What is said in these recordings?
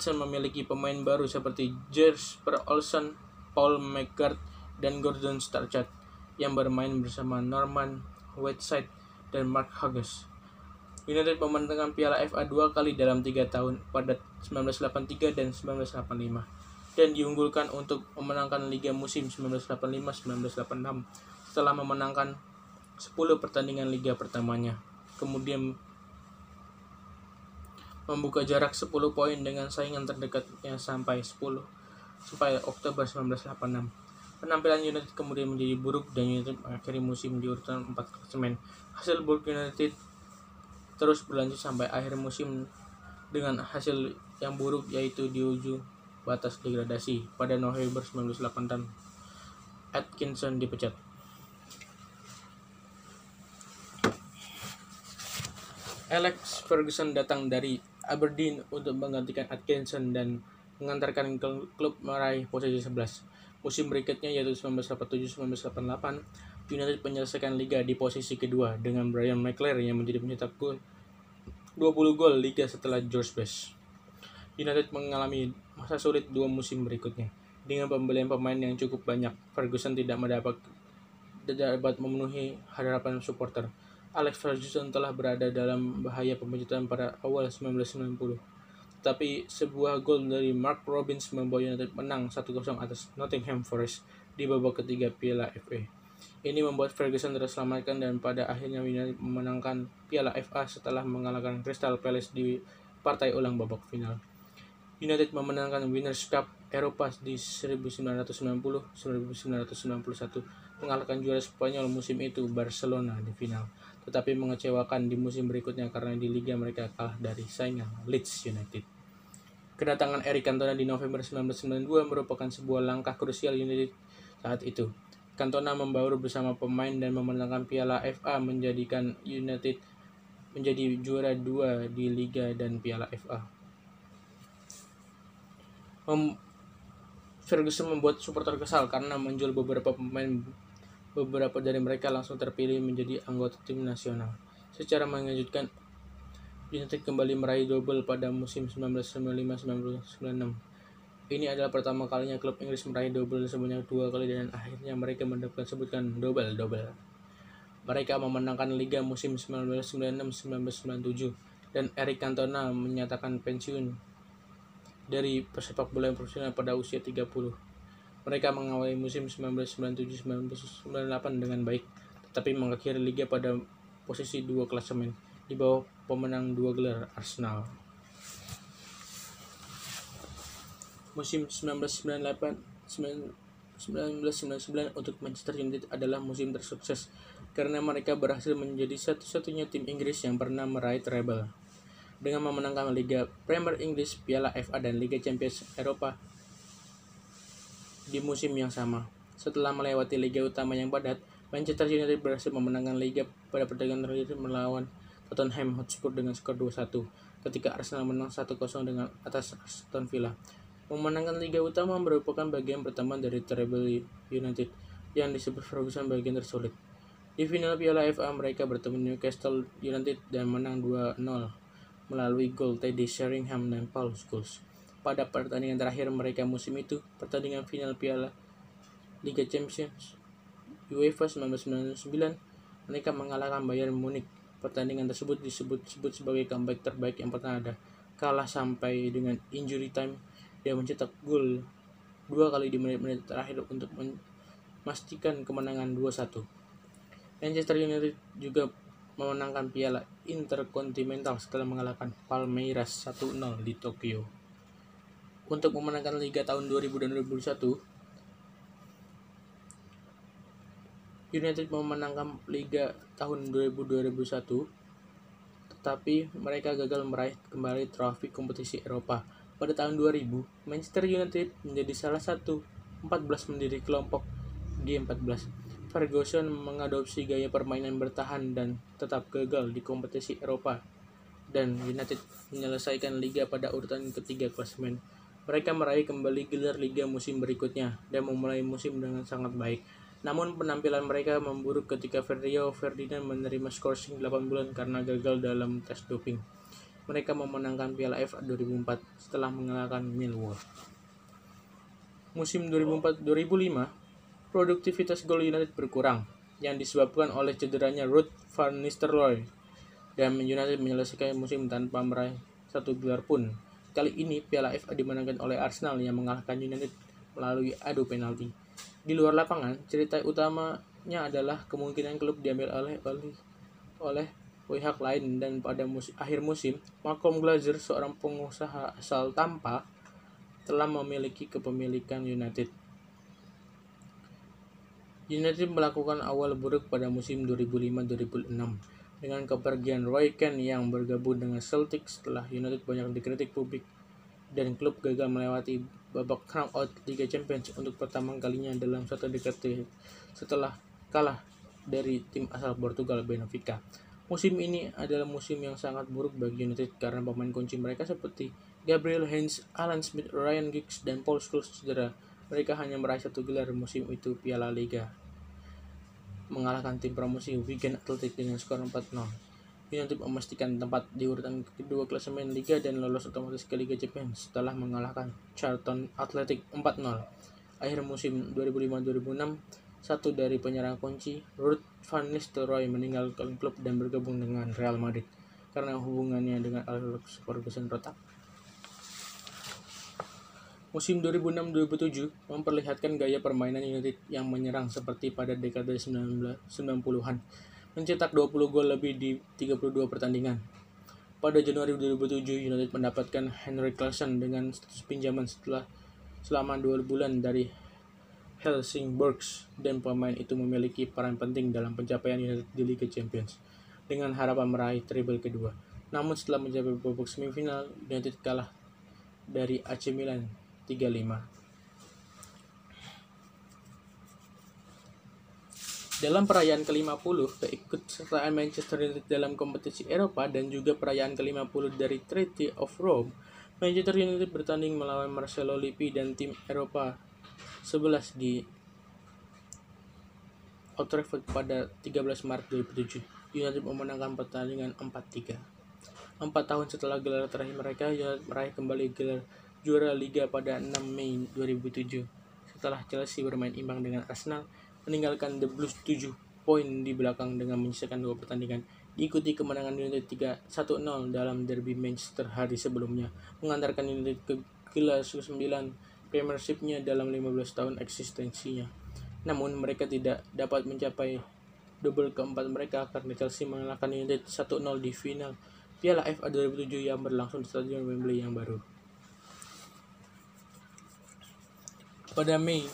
Leeds memiliki pemain baru seperti Jesper Olsen, Paul McGrath, dan Gordon Starchat yang bermain bersama Norman Whiteside dan Mark Hughes. United memenangkan Piala FA dua kali dalam tiga tahun pada 1983 dan 1985 dan diunggulkan untuk memenangkan Liga musim 1985-1986 setelah memenangkan 10 pertandingan Liga pertamanya. Kemudian membuka jarak 10 poin dengan saingan terdekatnya sampai 10 sampai Oktober 1986. Penampilan United kemudian menjadi buruk dan United mengakhiri musim di urutan 4 klasemen. Hasil buruk United terus berlanjut sampai akhir musim dengan hasil yang buruk yaitu di ujung batas degradasi pada November 1986 Atkinson dipecat. Alex Ferguson datang dari Aberdeen untuk menggantikan Atkinson dan mengantarkan klub meraih posisi 11. Musim berikutnya yaitu 1987-1988, United menyelesaikan liga di posisi kedua dengan Brian McClare yang menjadi pencetak gol 20 gol liga setelah George Best. United mengalami masa sulit dua musim berikutnya. Dengan pembelian pemain yang cukup banyak, Ferguson tidak mendapat tidak dapat memenuhi harapan supporter. Alex Ferguson telah berada dalam bahaya pemecatan pada awal 1990. Tapi sebuah gol dari Mark Robbins membawa United menang 1-0 atas Nottingham Forest di babak ketiga Piala FA. Ini membuat Ferguson terselamatkan dan pada akhirnya United memenangkan Piala FA setelah mengalahkan Crystal Palace di partai ulang babak final. United memenangkan Winners' Cup Eropa di 1990-1991 mengalahkan juara Spanyol musim itu Barcelona di final tetapi mengecewakan di musim berikutnya karena di liga mereka kalah dari saingan Leeds United. Kedatangan Eric Cantona di November 1992 merupakan sebuah langkah krusial United saat itu. Cantona membaur bersama pemain dan memenangkan Piala FA menjadikan United menjadi juara dua di Liga dan Piala FA. Ferguson membuat supporter kesal karena menjual beberapa pemain Beberapa dari mereka langsung terpilih menjadi anggota tim nasional. Secara mengejutkan, United kembali meraih double pada musim 1995-1996. Ini adalah pertama kalinya klub Inggris meraih double sebanyak dua kali dan akhirnya mereka mendapatkan sebutkan double-double. Mereka memenangkan Liga musim 1996-1997 dan Eric Cantona menyatakan pensiun dari persepak bola profesional pada usia 30. Mereka mengawali musim 1997-1998 dengan baik, tetapi mengakhiri liga pada posisi dua klasemen di bawah pemenang dua gelar Arsenal. Musim 1998 1999 untuk Manchester United adalah musim tersukses karena mereka berhasil menjadi satu-satunya tim Inggris yang pernah meraih treble. Dengan memenangkan Liga Premier Inggris, Piala FA dan Liga Champions Eropa di musim yang sama. Setelah melewati liga utama yang padat, Manchester United berhasil memenangkan liga pada pertandingan terakhir melawan Tottenham Hotspur dengan skor 2-1 ketika Arsenal menang 1-0 dengan atas Aston Villa. Memenangkan liga utama merupakan bagian pertama dari treble United yang disebut Ferguson bagian tersulit. Di final Piala FA mereka bertemu Newcastle United dan menang 2-0 melalui gol Teddy Sheringham dan Paul Scholes pada pertandingan terakhir mereka musim itu, pertandingan final Piala Liga Champions UEFA 1999, mereka mengalahkan Bayern Munich. Pertandingan tersebut disebut-sebut sebagai comeback terbaik yang pernah ada. Kalah sampai dengan injury time, dia mencetak gol dua kali di menit-menit terakhir untuk memastikan kemenangan 2-1. Manchester United juga memenangkan piala Intercontinental setelah mengalahkan Palmeiras 1-0 di Tokyo untuk memenangkan Liga tahun 2000 dan 2001 United memenangkan Liga tahun 2000-2001 tetapi mereka gagal meraih kembali trofi kompetisi Eropa. Pada tahun 2000, Manchester United menjadi salah satu 14 mendiri kelompok G14. Ferguson mengadopsi gaya permainan bertahan dan tetap gagal di kompetisi Eropa dan United menyelesaikan liga pada urutan ketiga klasemen. Mereka meraih kembali gelar liga musim berikutnya dan memulai musim dengan sangat baik. Namun penampilan mereka memburuk ketika Rio Ferdinand menerima skorsing 8 bulan karena gagal dalam tes doping. mereka memenangkan Piala FA 2004 setelah mengalahkan Millwall. Musim 2004-2005, produktivitas gol United berkurang yang disebabkan oleh cederanya Ruud van Nistelrooy dan United menyelesaikan musim tanpa meraih satu gelar pun. Kali ini Piala FA dimenangkan oleh Arsenal yang mengalahkan United melalui adu penalti. Di luar lapangan, cerita utamanya adalah kemungkinan klub diambil oleh oleh oleh pihak lain dan pada musim, akhir musim, Malcolm Glazer, seorang pengusaha asal Tampa, telah memiliki kepemilikan United. United melakukan awal buruk pada musim 2005-2006 dengan kepergian Roy Keane yang bergabung dengan Celtic setelah United banyak dikritik publik dan klub gagal melewati babak knockout Liga Champions untuk pertama kalinya dalam satu dekade setelah kalah dari tim asal Portugal Benfica. Musim ini adalah musim yang sangat buruk bagi United karena pemain kunci mereka seperti Gabriel Heinz, Alan Smith, Ryan Giggs, dan Paul Scholes cedera. Mereka hanya meraih satu gelar musim itu Piala Liga. Mengalahkan tim promosi Wigan Athletic dengan skor 4-0. United memastikan tempat di urutan kedua klasemen Liga dan lolos otomatis ke Liga Champions setelah mengalahkan Charlton Athletic 4-0. Akhir musim 2005-2006, satu dari penyerang kunci, Ruud van Nistelrooy meninggalkan klub dan bergabung dengan Real Madrid karena hubungannya dengan Alex Ferguson retak. Musim 2006-2007 memperlihatkan gaya permainan United yang menyerang seperti pada dekade 90-an, mencetak 20 gol lebih di 32 pertandingan. Pada Januari 2007, United mendapatkan Henry Claesson dengan status pinjaman setelah selama dua bulan dari Helsingborgs dan pemain itu memiliki peran penting dalam pencapaian United di Liga Champions dengan harapan meraih treble kedua. Namun setelah mencapai babak semifinal, United kalah dari AC Milan 3-5. Dalam perayaan ke-50, keikutsertaan Manchester United dalam kompetisi Eropa dan juga perayaan ke-50 dari Treaty of Rome, Manchester United bertanding melawan Marcelo Lippi dan tim Eropa 11 di Old Trafford pada 13 Maret 2007. United memenangkan pertandingan 4-3. Empat tahun setelah gelar terakhir mereka, United meraih kembali gelar juara Liga pada 6 Mei 2007. Setelah Chelsea bermain imbang dengan Arsenal, meninggalkan The Blues 7 poin di belakang dengan menyisakan dua pertandingan diikuti kemenangan United 3-1-0 dalam derby Manchester hari sebelumnya, mengantarkan United ke gelar 9 Premiership-nya dalam 15 tahun eksistensinya. Namun mereka tidak dapat mencapai double keempat mereka karena Chelsea mengalahkan United 1-0 di final Piala FA 2007 yang berlangsung di Stadion Wembley yang baru. Pada Mei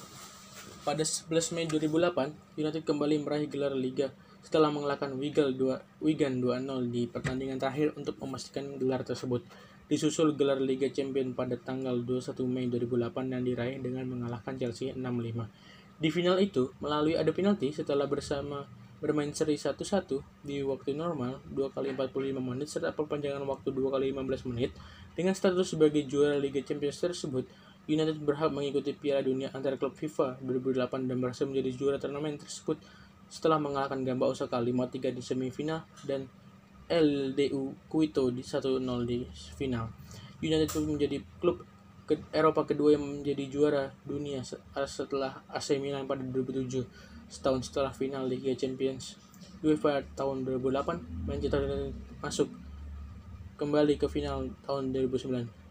pada 11 Mei 2008, United kembali meraih gelar Liga setelah mengalahkan Wigan 2 Wigan 2-0 di pertandingan terakhir untuk memastikan gelar tersebut disusul gelar Liga Champions pada tanggal 21 Mei 2008 yang diraih dengan mengalahkan Chelsea 6-5. Di final itu, melalui adu penalti setelah bersama bermain seri 1-1 di waktu normal 2 kali 45 menit serta perpanjangan waktu 2 kali 15 menit dengan status sebagai juara Liga Champions tersebut United berhak mengikuti Piala Dunia antar klub FIFA 2008 dan berhasil menjadi juara turnamen tersebut setelah mengalahkan Gamba Osaka 5-3 di semifinal dan LDU Quito di 1-0 di final. United pun menjadi klub ke Eropa kedua yang menjadi juara dunia setelah AC Milan pada 2007 setahun setelah final Liga Champions UEFA tahun 2008 Manchester United masuk kembali ke final tahun 2009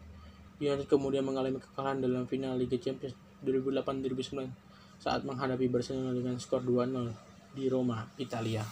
United kemudian mengalami kekalahan dalam final Liga Champions 2008-2009 saat menghadapi Barcelona dengan skor 2-0 di Roma, Italia.